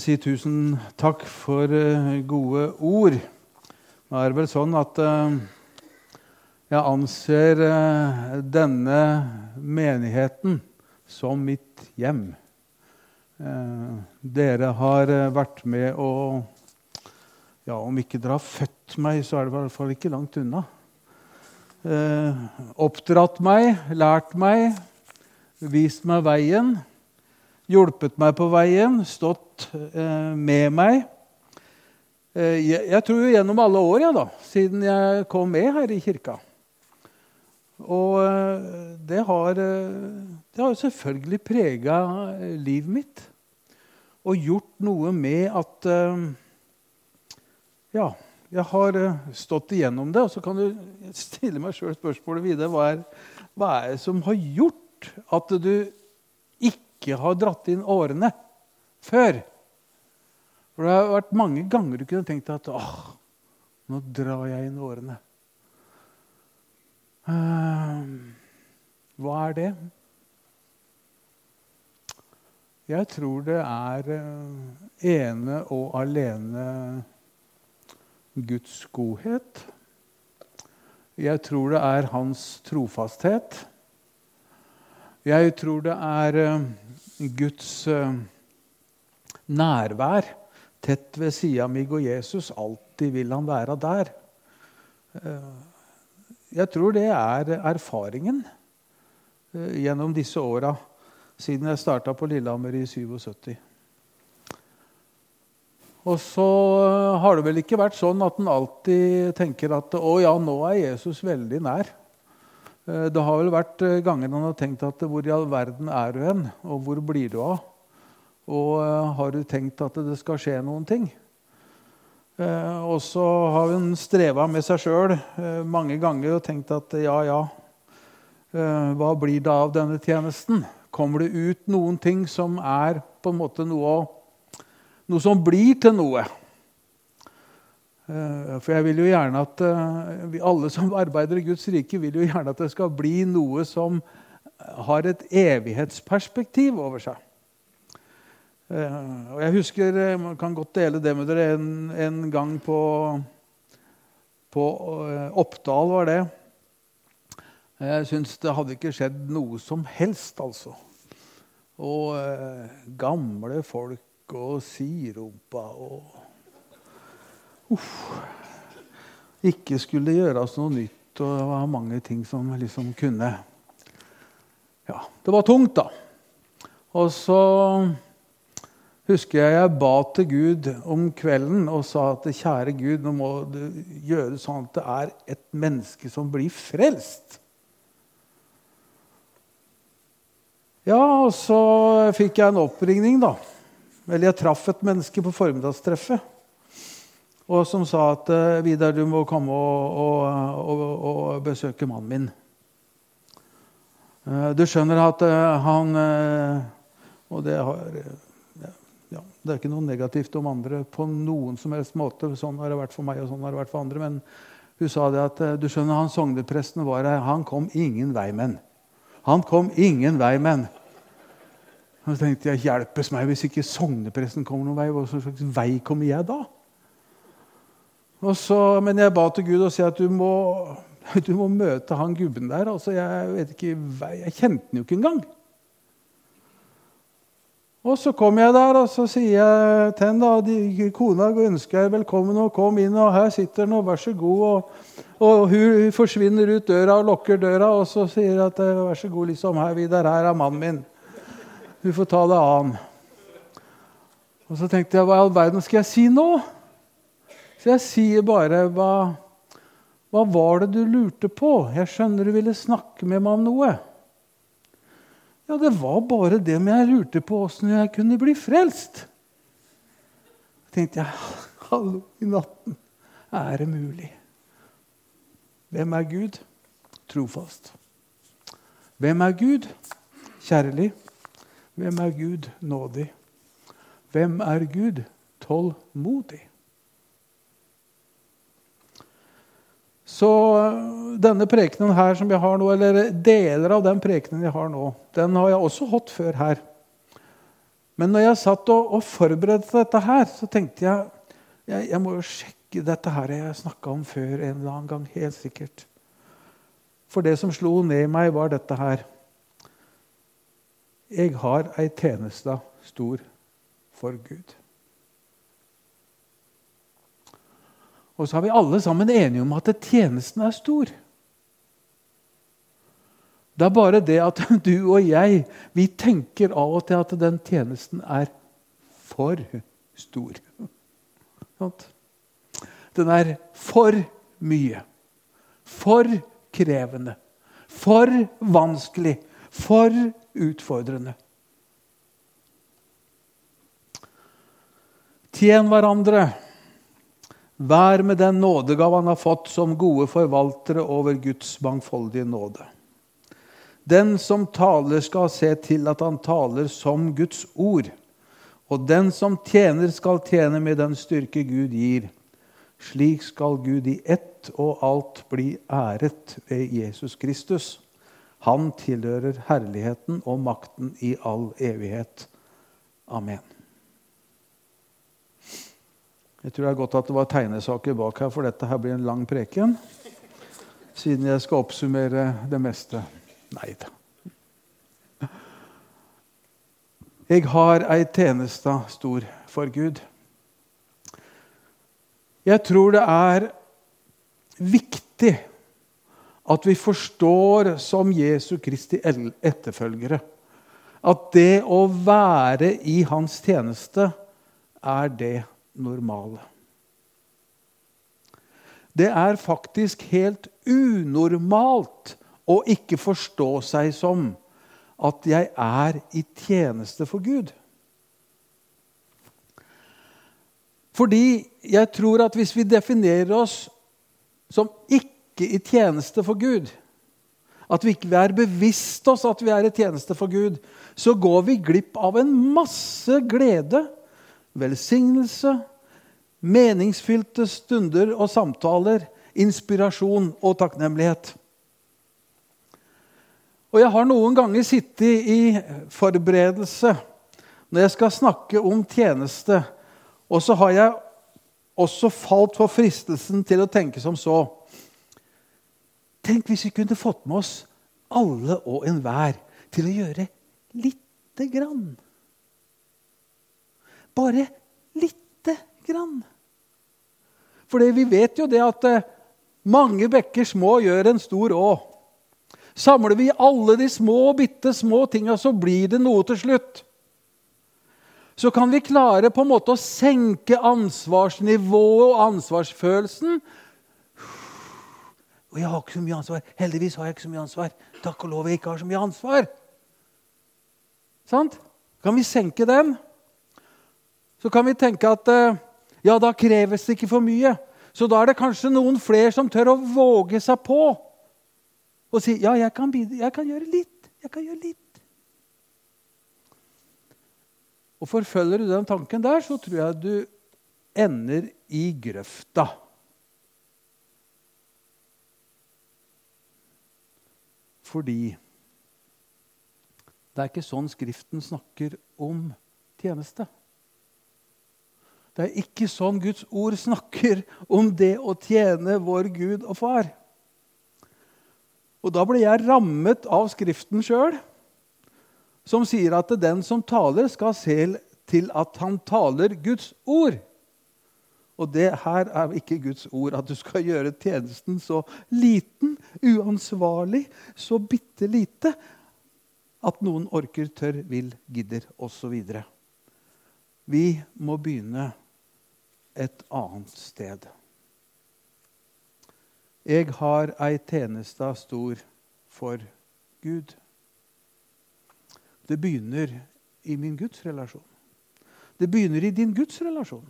si tusen takk for eh, gode ord. Nå er det vel sånn at eh, jeg anser eh, denne menigheten som mitt hjem. Dere har vært med og ja, Om ikke dere har født meg, så er det i hvert fall ikke langt unna. Oppdratt meg, lært meg, vist meg veien hjulpet meg på veien, stått eh, med meg. Eh, jeg, tror tror gjennom alle år, ja, da, siden jeg kom med her i kirka. Og eh, det har, det har selvfølgelig prega livet mitt. Og gjort noe med at Ja, jeg har stått igjennom det. Og så kan du stille meg sjøl spørsmålet videre. Hva er, hva er det som har gjort at du ikke har dratt inn årene før. For det har vært mange ganger du kunne tenkt at åh, nå drar jeg inn årene. Uh, hva er det? Jeg tror det er uh, ene og alene Guds godhet. Jeg tror det er hans trofasthet. Jeg tror det er uh, Guds uh, nærvær tett ved sida meg og Jesus. Alltid vil han være der. Uh, jeg tror det er erfaringen gjennom disse åra siden jeg starta på Lillehammer i 77. Og så har det vel ikke vært sånn at en alltid tenker at å ja, nå er Jesus veldig nær. Eh, det har vel vært eh, ganger han har tenkt at hvor i all verden er du hen, og hvor blir du av? Og eh, har du tenkt at det skal skje noen ting? Og så har hun streva med seg sjøl mange ganger og tenkt at ja, ja, hva blir det av denne tjenesten? Kommer det ut noen ting som er på en måte noe, noe som blir til noe? Eh, for jeg vil jo gjerne at eh, vi alle som arbeider i Guds rike, vil jo gjerne at det skal bli noe som har et evighetsperspektiv over seg. Eh, og Jeg husker, man kan godt dele det med dere, en, en gang på, på Oppdal var det. Jeg syns det hadde ikke skjedd noe som helst, altså. Og gamle folk og sirupa og uff, ikke skulle gjøres noe nytt. Og det var mange ting som liksom kunne Ja, det var tungt, da. Og så husker jeg jeg ba til Gud om kvelden og sa at kjære Gud, nå må du gjøre sånn at det er et menneske som blir frelst. Ja, og så fikk jeg en oppringning, da. Eller jeg traff et menneske på formiddagstreffet og som sa at eh, Vidar, du må komme og, og, og, og besøke mannen min. Eh, du skjønner at eh, han Og det, har, ja, det er ikke noe negativt om andre på noen som helst måte. Sånn har det vært for meg, og sånn har det vært for andre. Men hun sa det at du skjønner, han sognepresten var her. Han kom ingen vei med han. kom ingen vei med Så tenkte jeg, hjelpes meg hvis ikke sognepresten kommer noen vei. Hva slags vei kommer jeg da? Så, men jeg ba til Gud og sa at du må, du må møte han gubben der. Altså, jeg, ikke, jeg kjente han jo ikke engang. Og så kom jeg der, og så sier jeg til henne kona ønsker jeg velkommen, og kom inn, og her sitter han, og vær så god. Og, og hun forsvinner ut døra og lukker døra, og så sier jeg at vær så god, liksom, her, Vidar, her er mannen min. Hun får ta det an. Og så tenkte jeg, hva i all verden skal jeg si nå? Så jeg sier bare hva, hva var det du lurte på? Jeg skjønner du ville snakke med meg om noe. Ja, det var bare det men jeg lurte på åssen jeg kunne bli frelst. Da tenkte jeg hallo i natten. Er det mulig? Hvem er Gud? Trofast. Hvem er Gud? Kjærlig. Hvem er Gud? Nådig. Hvem er Gud? Tålmodig. Så denne prekenen her som jeg har nå, eller deler av den prekenen jeg har nå, den har jeg også hatt før her. Men når jeg satt og, og forberedte dette her, så tenkte jeg jeg, jeg må jo sjekke dette her jeg snakka om før en eller annen gang. Helt sikkert. For det som slo ned i meg, var dette her. Jeg har ei tjeneste stor for Gud. Og så er vi alle sammen enige om at tjenesten er stor. Det er bare det at du og jeg vi tenker av og til at den tjenesten er for stor. Den er for mye. For krevende. For vanskelig. For utfordrende. Tjen hverandre. Vær med den nådegave han har fått som gode forvaltere over Guds mangfoldige nåde. Den som taler, skal se til at han taler som Guds ord. Og den som tjener, skal tjene med den styrke Gud gir. Slik skal Gud i ett og alt bli æret ved Jesus Kristus. Han tilhører herligheten og makten i all evighet. Amen. Jeg tror det er godt at det var tegnesaker bak her, for dette her blir en lang preken. Siden jeg skal oppsummere det meste. Nei da. Jeg har ei tjeneste stor for Gud. Jeg tror det er viktig at vi forstår som Jesu Kristi etterfølgere at det å være i hans tjeneste er det normale. Det er faktisk helt unormalt å ikke forstå seg som at jeg er i tjeneste for Gud. Fordi jeg tror at hvis vi definerer oss som ikke i tjeneste for Gud, at vi ikke er bevisst oss at vi er i tjeneste for Gud, så går vi glipp av en masse glede, velsignelse, meningsfylte stunder og samtaler, inspirasjon og takknemlighet. Og jeg har noen ganger sittet i forberedelse når jeg skal snakke om tjeneste, og så har jeg også falt for fristelsen til å tenke som så Tenk hvis vi kunne fått med oss alle og enhver til å gjøre lite grann. Bare lite grann. For vi vet jo det at eh, mange bekker små gjør en stor å. Samler vi alle de små, bitte små tinga, så blir det noe til slutt. Så kan vi klare på en måte å senke ansvarsnivået og ansvarsfølelsen. Og jeg har ikke så mye ansvar. Heldigvis har jeg ikke så mye ansvar. Takk og lov jeg ikke har så mye ansvar. Sant? Kan vi senke den? Så kan vi tenke at eh, ja, da kreves det ikke for mye. Så da er det kanskje noen flere som tør å våge seg på og si ja, jeg kan, jeg kan gjøre litt. Jeg kan gjøre litt. Og Forfølger du den tanken der, så tror jeg du ender i grøfta. Fordi det er ikke sånn Skriften snakker om tjeneste. Det er ikke sånn Guds ord snakker om det å tjene vår Gud og Far. Og da ble jeg rammet av Skriften sjøl, som sier at den som taler, skal se til at han taler Guds ord. Og det her er ikke Guds ord, at du skal gjøre tjenesten så liten, uansvarlig, så bitte lite at noen orker, tør, vil, gidder osv. Vi må begynne et annet sted. Jeg har ei tjeneste stor for Gud. Det begynner i min gudsrelasjon. Det begynner i din gudsrelasjon.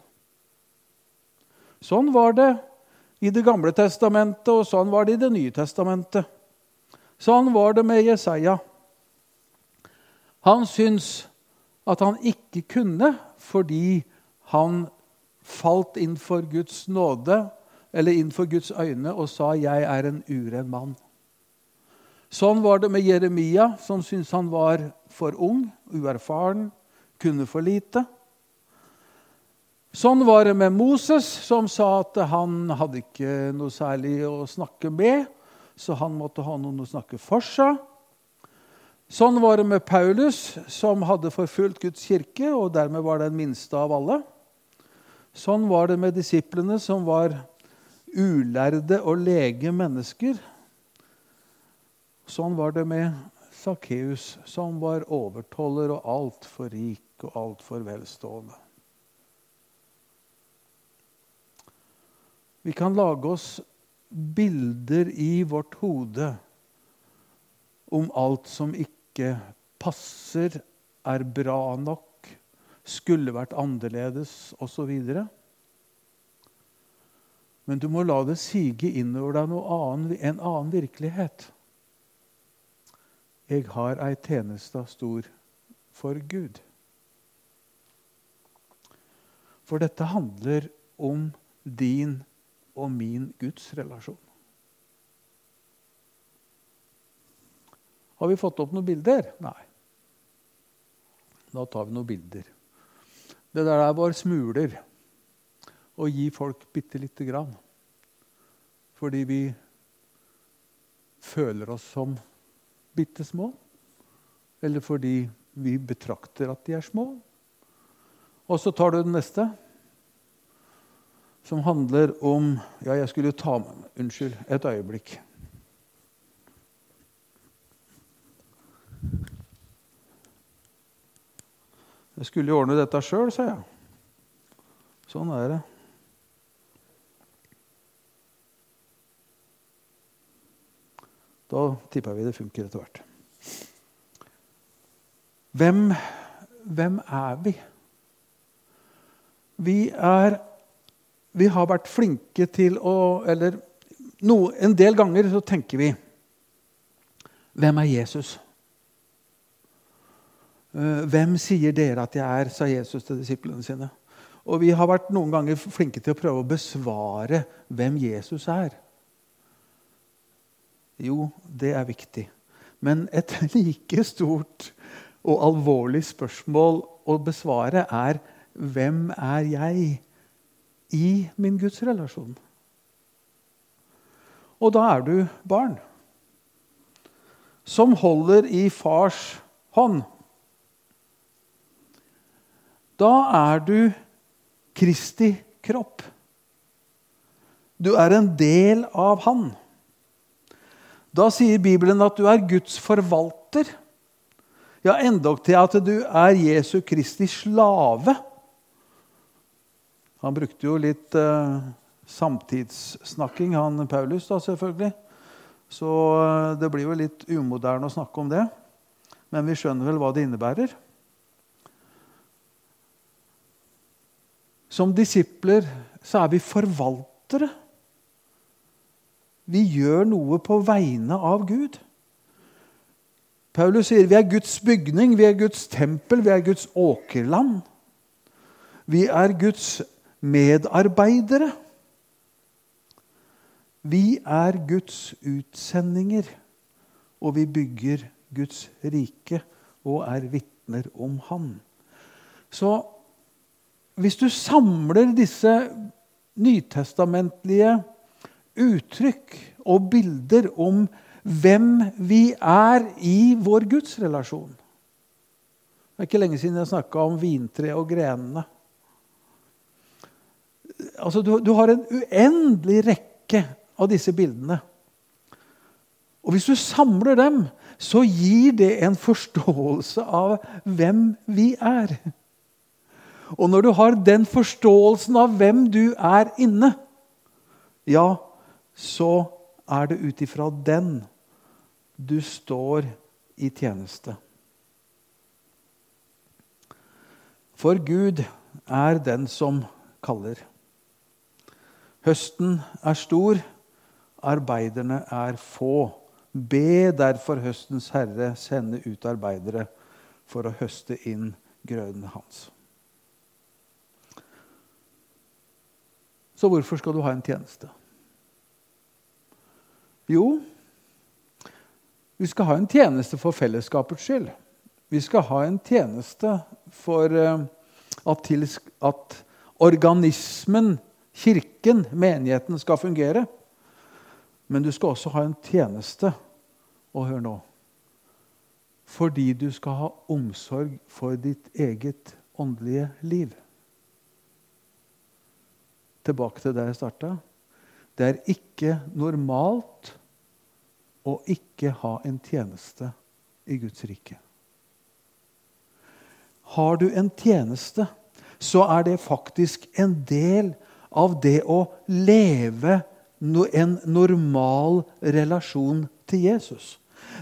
Sånn var det i Det gamle testamentet, og sånn var det i Det nye testamentet. Sånn var det med Jesaja. Han syntes at han ikke kunne fordi han falt inn for Guds nåde eller inn for Guds øyne og sa 'Jeg er en uren mann'. Sånn var det med Jeremia, som syntes han var for ung, uerfaren, kunne for lite. Sånn var det med Moses, som sa at han hadde ikke noe særlig å snakke med, så han måtte ha noen å snakke for seg. Sånn var det med Paulus, som hadde forfulgt Guds kirke, og dermed var den minste av alle. Sånn var det med disiplene, som var ulærde og lege mennesker. Sånn var det med Sakkeus, som var overtoller og altfor rik og altfor velstående. Vi kan lage oss bilder i vårt hode om alt som ikke passer, er bra nok, skulle vært annerledes osv. Men du må la det sige innover deg annen, en annen virkelighet. Jeg har ei tjeneste stor for Gud. For dette handler om din og min gudsrelasjon. Har vi fått opp noen bilder? Nei. Da tar vi noen bilder. Det der er bare smuler. Å gi folk bitte lite grann. Fordi vi føler oss som bitte små. Eller fordi vi betrakter at de er små. Og så tar du den neste, som handler om Ja, jeg skulle ta med Unnskyld, et øyeblikk. Jeg skulle jo ordne dette sjøl, sa jeg. Sånn er det. Da tipper vi det funker etter hvert. Hvem, hvem er vi? Vi er Vi har vært flinke til å Eller no, en del ganger så tenker vi Hvem er Jesus? Eh, hvem sier dere at jeg er, sa Jesus til disiplene sine. Og vi har vært noen ganger flinke til å prøve å besvare hvem Jesus er. Jo, det er viktig. Men et like stort og alvorlig spørsmål å besvare er hvem er jeg i min gudsrelasjon? Og da er du barn som holder i fars hånd. Da er du Kristi kropp. Du er en del av Han. Da sier Bibelen at du er Guds forvalter. Ja, endog til at du er Jesu Kristi slave. Han brukte jo litt uh, samtidssnakking, han Paulus, da selvfølgelig. Så uh, det blir jo litt umoderne å snakke om det. Men vi skjønner vel hva det innebærer. Som disipler så er vi forvaltere. Vi gjør noe på vegne av Gud. Paulus sier vi er Guds bygning, vi er Guds tempel, vi er Guds åkerland. Vi er Guds medarbeidere. Vi er Guds utsendinger, og vi bygger Guds rike og er vitner om Han. Så hvis du samler disse nytestamentlige uttrykk og bilder om hvem vi er i vår gudsrelasjon. Det er ikke lenge siden jeg snakka om vintreet og grenene. Altså, du, du, har en uendelig rekke av disse bildene. Og hvis du samler dem, så gir det en forståelse av hvem vi er. Og når du har den forståelsen av hvem du er inne, ja, så er det ut ifra den du står i tjeneste. For Gud er den som kaller. Høsten er stor, arbeiderne er få. Be derfor høstens herre sende ut arbeidere for å høste inn grøden hans. Så hvorfor skal du ha en tjeneste? Jo, vi skal ha en tjeneste for fellesskapets skyld. vi skal ha en tjeneste for eh, at, at organismen, kirken, menigheten, skal fungere. Men du skal også ha en tjeneste. Og hør nå Fordi du skal ha omsorg for ditt eget åndelige liv. Tilbake til der jeg starta. Det er ikke normalt å ikke ha en tjeneste i Guds rike. Har du en tjeneste, så er det faktisk en del av det å leve en normal relasjon til Jesus.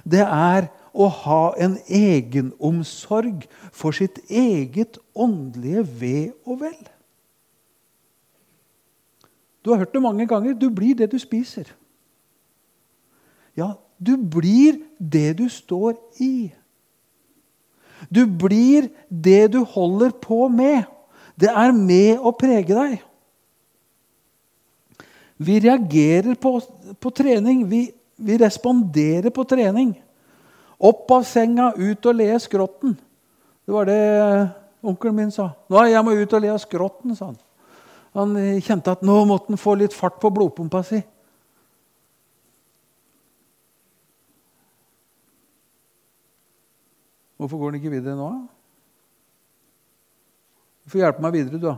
Det er å ha en egenomsorg for sitt eget åndelige ve og vel. Du har hørt det mange ganger. Du blir det du spiser. Ja, du blir det du står i. Du blir det du holder på med. Det er med å prege deg. Vi reagerer på, på trening. Vi, vi, responderer på trening. Opp av senga, ut og le skrotten. Det var det onkelen min sa. 'Nå jeg må ut og le skrotten', sa han. Han kjente at nå måtte han få litt fart på blodpumpa si. Hvorfor går han ikke videre nå? Du får hjelpe meg videre, du.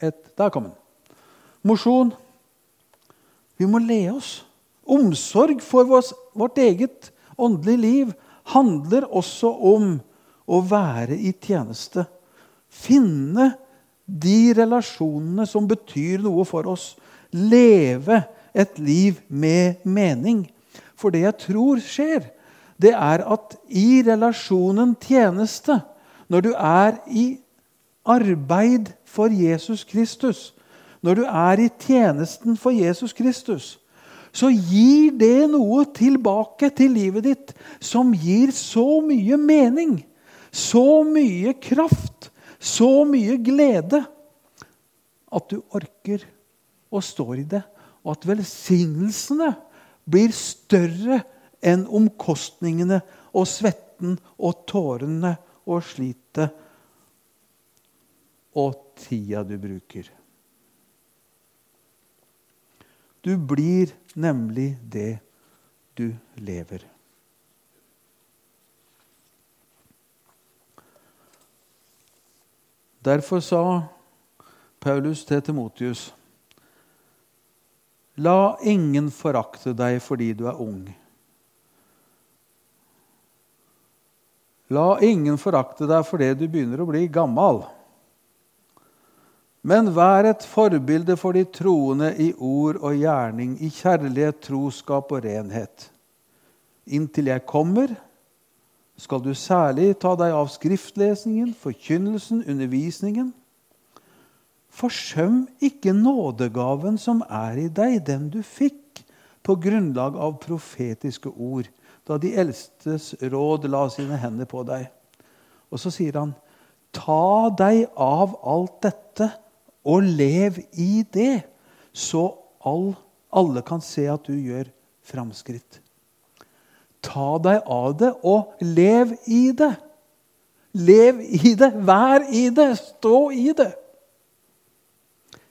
Et, der kom den. Mosjon. Vi må le oss. Omsorg for vårt eget åndelige liv handler også om å være i tjeneste. Finne de relasjonene som betyr noe for oss. Leve et liv med mening. For det jeg tror skjer, det er at i relasjonen tjeneste, når du er i arbeid for Jesus Kristus, når du er i tjenesten for Jesus Kristus, så gir det noe tilbake til livet ditt som gir så mye mening, så mye kraft, så mye glede at du orker og står i det, og at velsignelsene blir større enn omkostningene og svetten og tårene og slitet og tida du bruker. Du blir nemlig det du lever. Derfor sa Paulus til Timotius.: La ingen forakte deg fordi du er ung La ingen forakte deg fordi du begynner å bli gammel. Men vær et forbilde for de troende i ord og gjerning, i kjærlighet, troskap og renhet. Inntil jeg kommer, skal du særlig ta deg av skriftlesningen, forkynnelsen, undervisningen. Forsøm ikke nådegaven som er i deg, den du fikk på grunnlag av profetiske ord da de eldstes råd la sine hender på deg. Og så sier han, ta deg av alt dette og lev i det, så all, alle kan se at du gjør framskritt. Ta deg av det og lev i det. Lev i det, vær i det, stå i det.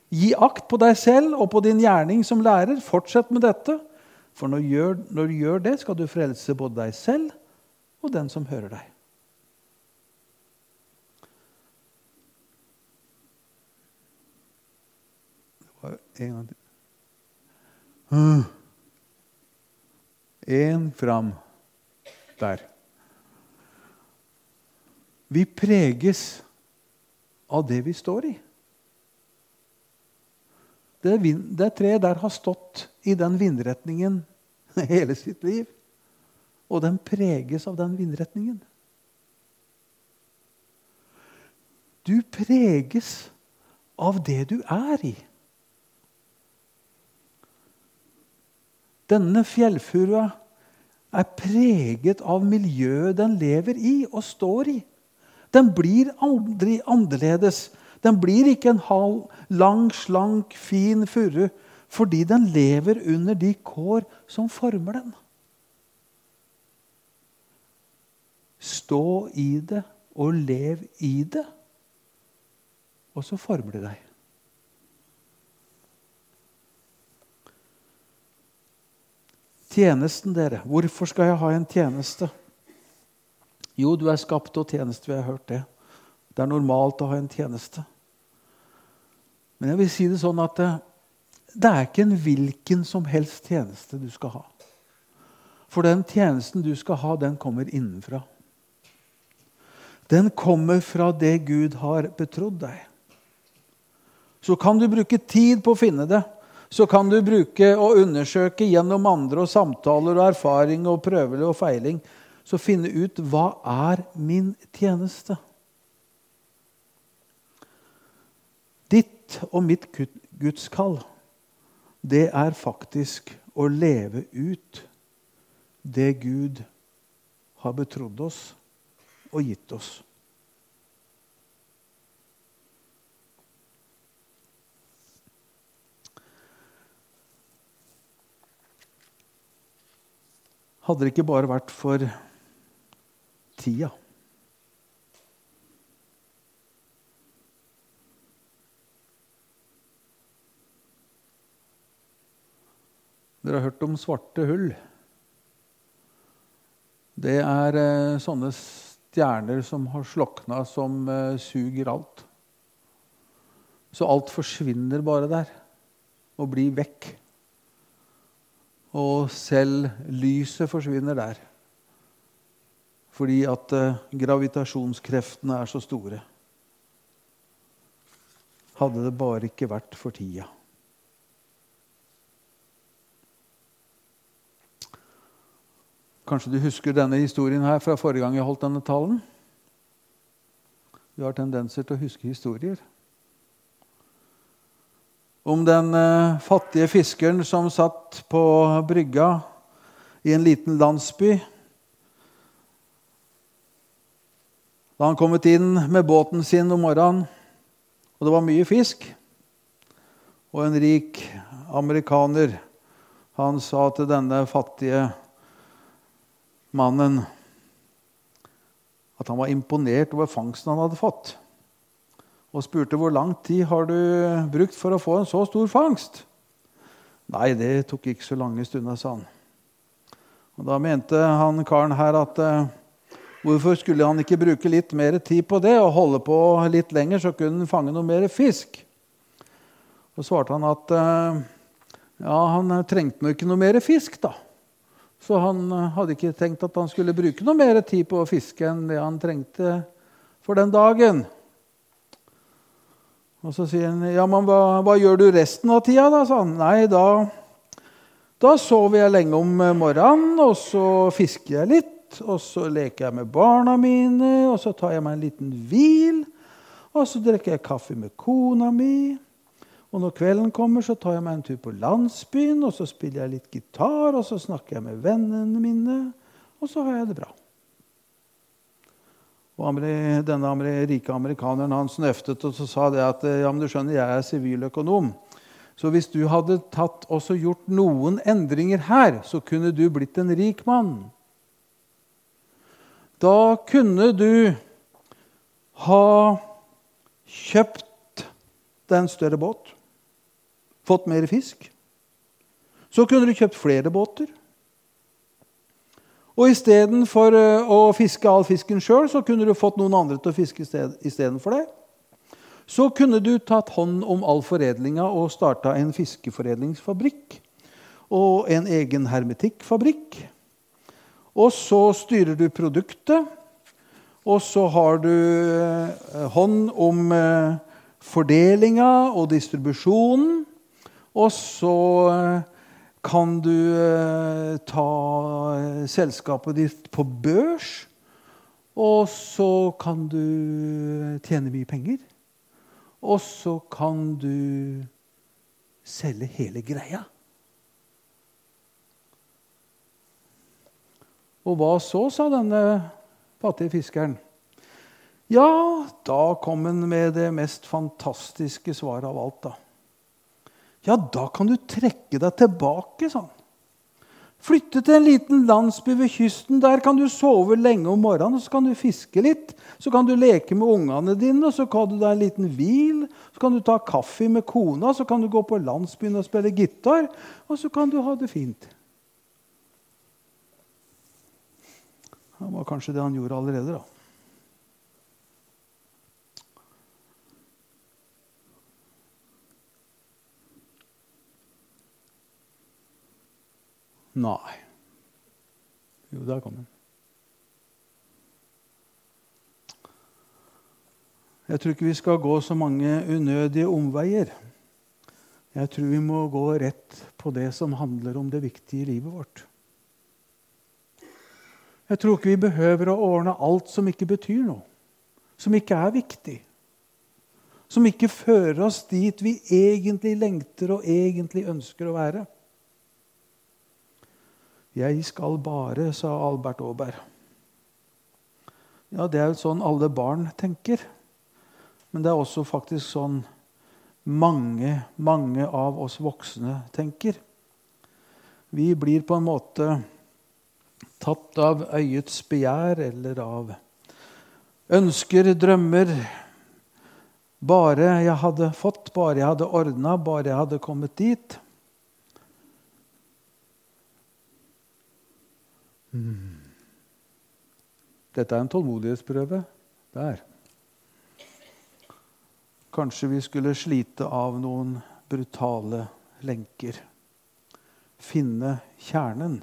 Gi akt på deg selv og på din gjerning som lærer. Fortsett med dette. For når du, gjør, når du gjør det, skal du frelse både deg selv og den som hører deg. Det var en gang til. Én fram. Der. Vi preges av det vi står i. Det, det treet der har stått i den vindretningen hele sitt liv. Og den preges av den vindretningen. Du preges av det du er i. Denne fjellfurua er preget av miljøet den lever i og står i. Den blir aldri annerledes. Den blir ikke en halv, lang, slank, fin furu fordi den lever under de kår som former den. Stå i det og lev i det. Og så former det deg. Tjenesten, dere. Hvorfor skal jeg ha en tjeneste? Jo, du er skapt til tjeneste. Vi har hørt det. Det er normalt å ha en tjeneste. Men jeg vil si det sånn at det, det er ikke en hvilken som helst tjeneste du skal ha. For den tjenesten du skal ha, den kommer innenfra. Den kommer fra det Gud har betrodd deg. Så kan du bruke tid på å finne det så kan du bruke og undersøke gjennom andre og samtaler og erfaring og prøver og feiling så finne ut hva er min tjeneste. Ditt og mitt gudskall, det er faktisk å leve ut det Gud har betrodd oss og gitt oss. Hadde det ikke bare vært for tida. Dere har hørt om svarte hull. Det er eh, sånne stjerner som har slokna, som eh, suger alt. Så alt forsvinner bare der og blir vekk. Og selv lyset forsvinner der. Fordi at eh, gravitasjonskreftene er så store. Hadde det bare ikke vært for tida. Kanskje du husker denne historien her fra forrige gang jeg holdt denne talen? Du har tendenser til å huske historier om den eh, fattige fiskeren som satt på brygga i en liten landsby. Da han kommet inn med båten sin om morgenen, og det var mye fisk Og en rik amerikaner, han sa til denne fattige mannen at han var imponert over fangsten han hadde fått og spurte hvor lang tid har du brukt for å få en så stor fangst. Nei, det tok ikke så lange stunder, sa han. Og Da mente han karen her at uh, hvorfor skulle han ikke bruke litt mer tid på det og holde på litt lenger, så kunne han fange noe mer fisk? Så svarte han at uh, ja, han trengte nå ikke noe mer fisk, da. Så han uh, hadde ikke tenkt at han skulle bruke noe mer tid på å fiske enn det han trengte for den dagen. Og så sier han, 'Ja, men hva, hva gjør du resten av tida?' da, sa han. Nei, da, da sover jeg lenge om morgenen, og så fisker jeg litt. Og så leker jeg med barna mine, og så tar jeg meg en liten hvil. Og så drikker jeg kaffe med kona mi. Og når kvelden kommer, så tar jeg meg en tur på landsbyen, og så spiller jeg litt gitar, og så snakker jeg med vennene mine, og så har jeg det bra. Og denne rike amerikaneren han snøftet og så sa det at ja, men du skjønner, jeg er siviløkonom. Så hvis du hadde tatt også gjort noen endringer her, så kunne du blitt en rik mann. Da kunne du ha kjøpt deg en større båt, fått mer fisk. Så kunne du kjøpt flere båter. Og istedenfor eh, å fiske all fisken sjøl, så kunne du fått noen andre til å fiske istedenfor det. Så kunne du tatt hånd om all foredlinga og starta en fiskeforedlingsfabrikk. Og en egen hermetikkfabrikk. Og så styrer du produktet. Og så har du eh, hånd om eh, fordelinga og distribusjonen. Og så kan du eh, ta eh, selskapet ditt på børs, og så kan du tjene mye penger. Og så kan du selge hele greia. Og hva så, sa denne fattige fiskeren. Ja, da kom han med det mest fantastiske svaret av alt. da. Ja, da kan du trekke deg tilbake, sa han. Flytte til en liten landsby ved kysten. Der kan du sove lenge om morgenen og så kan du fiske litt. Så kan du leke med ungene dine, og så kan du deg en liten hvil. Så kan du ta kaffe med kona, så kan du gå på landsbyen og spille gitar. Og så kan du ha det fint. Det var kanskje det han gjorde allerede, da. Nei. Jo, der kom den. Jeg tror ikke vi skal gå så mange unødige omveier. Jeg tror vi må gå rett på det som handler om det viktige i livet vårt. Jeg tror ikke vi behøver å ordne alt som ikke betyr noe, som ikke er viktig. Som ikke fører oss dit vi egentlig lengter og egentlig ønsker å være. Jeg skal bare, sa Albert Aaberg. Ja, det er jo sånn alle barn tenker. Men det er også faktisk sånn mange, mange av oss voksne tenker. Vi blir på en måte tatt av øyets begjær eller av ønsker, drømmer. Bare jeg hadde fått, bare jeg hadde ordna, bare jeg hadde kommet dit. Dette er en tålmodighetsprøve. Der. Kanskje vi skulle slite av noen brutale lenker. Finne kjernen.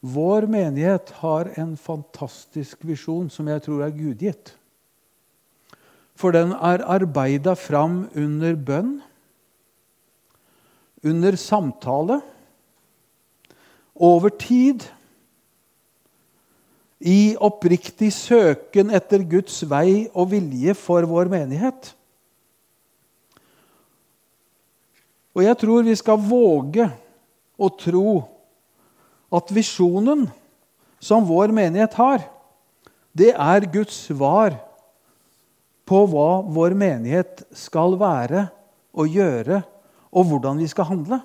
Vår menighet har en fantastisk visjon som jeg tror er gudgitt. For den er arbeida fram under bønn, under samtale over tid i oppriktig søken etter Guds vei og vilje for vår menighet. Og jeg tror vi skal våge å tro at visjonen som vår menighet har, det er Guds svar på hva vår menighet skal være og gjøre, og hvordan vi skal handle.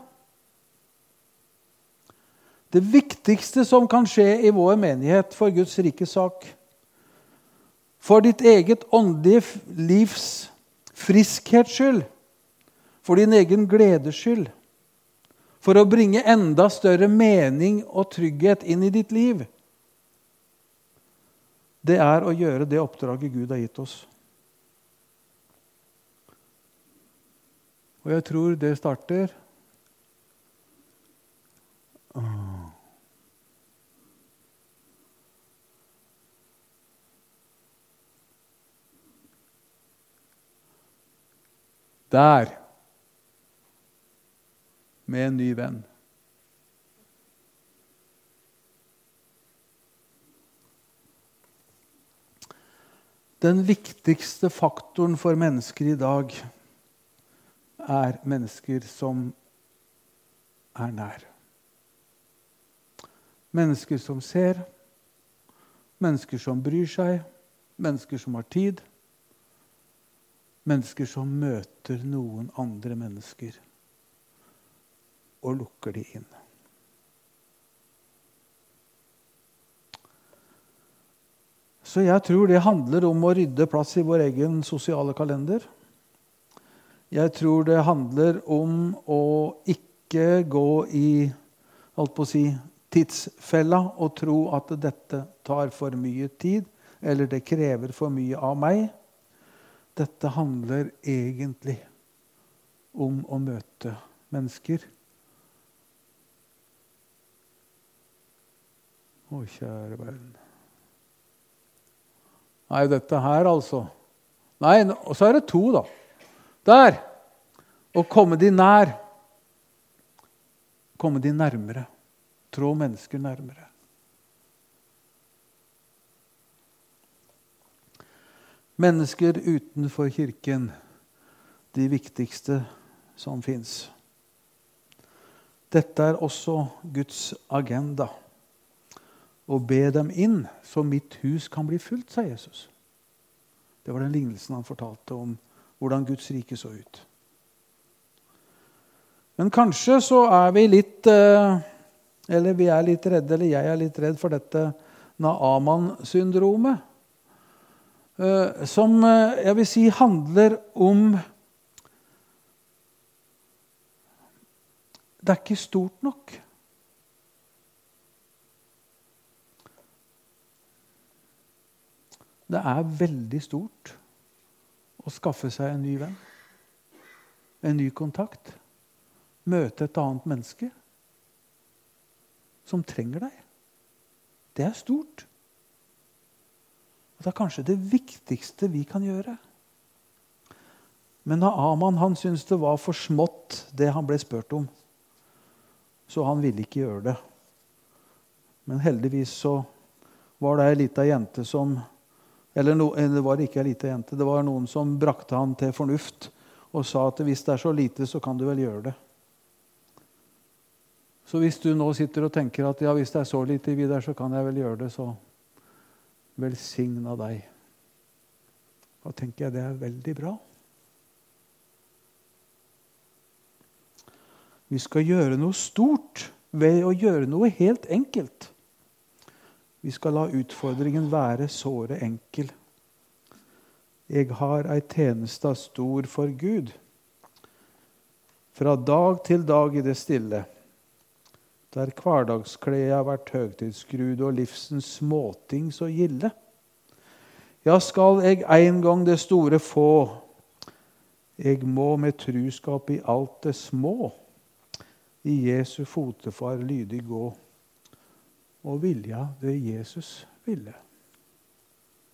Det viktigste som kan skje i vår menighet for Guds rike sak, for ditt eget åndelige livs friskhets skyld, for din egen gledes skyld, for å bringe enda større mening og trygghet inn i ditt liv, det er å gjøre det oppdraget Gud har gitt oss. Og jeg tror det starter Der. Med en ny venn. Den viktigste faktoren for mennesker i dag er mennesker som er nær. Mennesker som ser, mennesker som bryr seg, mennesker som har tid. Mennesker som møter noen andre mennesker og lukker de inn. Så jeg tror det handler om å rydde plass i vår egen sosiale kalender. Jeg tror det handler om å ikke gå i holdt på å si, tidsfella og tro at dette tar for mye tid, eller det krever for mye av meg. Dette handler egentlig om å møte mennesker. Å, kjære verden. Nei, dette her, altså. Nei, og så er det to, da. Der. Å komme de nær. Komme de nærmere. Trå mennesker nærmere. Mennesker utenfor kirken, de viktigste som fins. Dette er også Guds agenda. Å be dem inn, så mitt hus kan bli fullt, sa Jesus. Det var den lignelsen han fortalte om hvordan Guds rike så ut. Men kanskje så er vi litt eh, Eller vi er litt redde, eller jeg er litt redd for dette Naaman-syndromet. Eh, som eh, jeg vil si handler om Det er ikke stort nok. Det er veldig stort å skaffe seg en ny venn, en ny kontakt. Møte et annet menneske som trenger deg. Det er stort. Og Det er kanskje det viktigste vi kan gjøre. Men Aman han syntes det var for smått, det han ble spurt om. Så han ville ikke gjøre det. Men heldigvis så var det ei lita jente som eller no, det var ikke ei lita jente. Det var noen som brakte han til fornuft og sa at hvis det er så lite, så kan du vel gjøre det. Så hvis du nå sitter og tenker at ja, hvis det er så lite, Vidar, så kan jeg vel gjøre det, så velsigna deg. Da tenker jeg det er veldig bra. Vi skal gjøre noe stort ved å gjøre noe helt enkelt. Vi skal la utfordringen være såre enkel. Jeg har ei tjeneste stor for Gud. Fra dag til dag i det stille, der hverdagskleda vært høgtidsskrudd og livsens småting så gilde. Ja, skal jeg en gang det store få, jeg må med truskap i alt det små, i Jesu fotefar lydig gå og vilja det Jesus ville.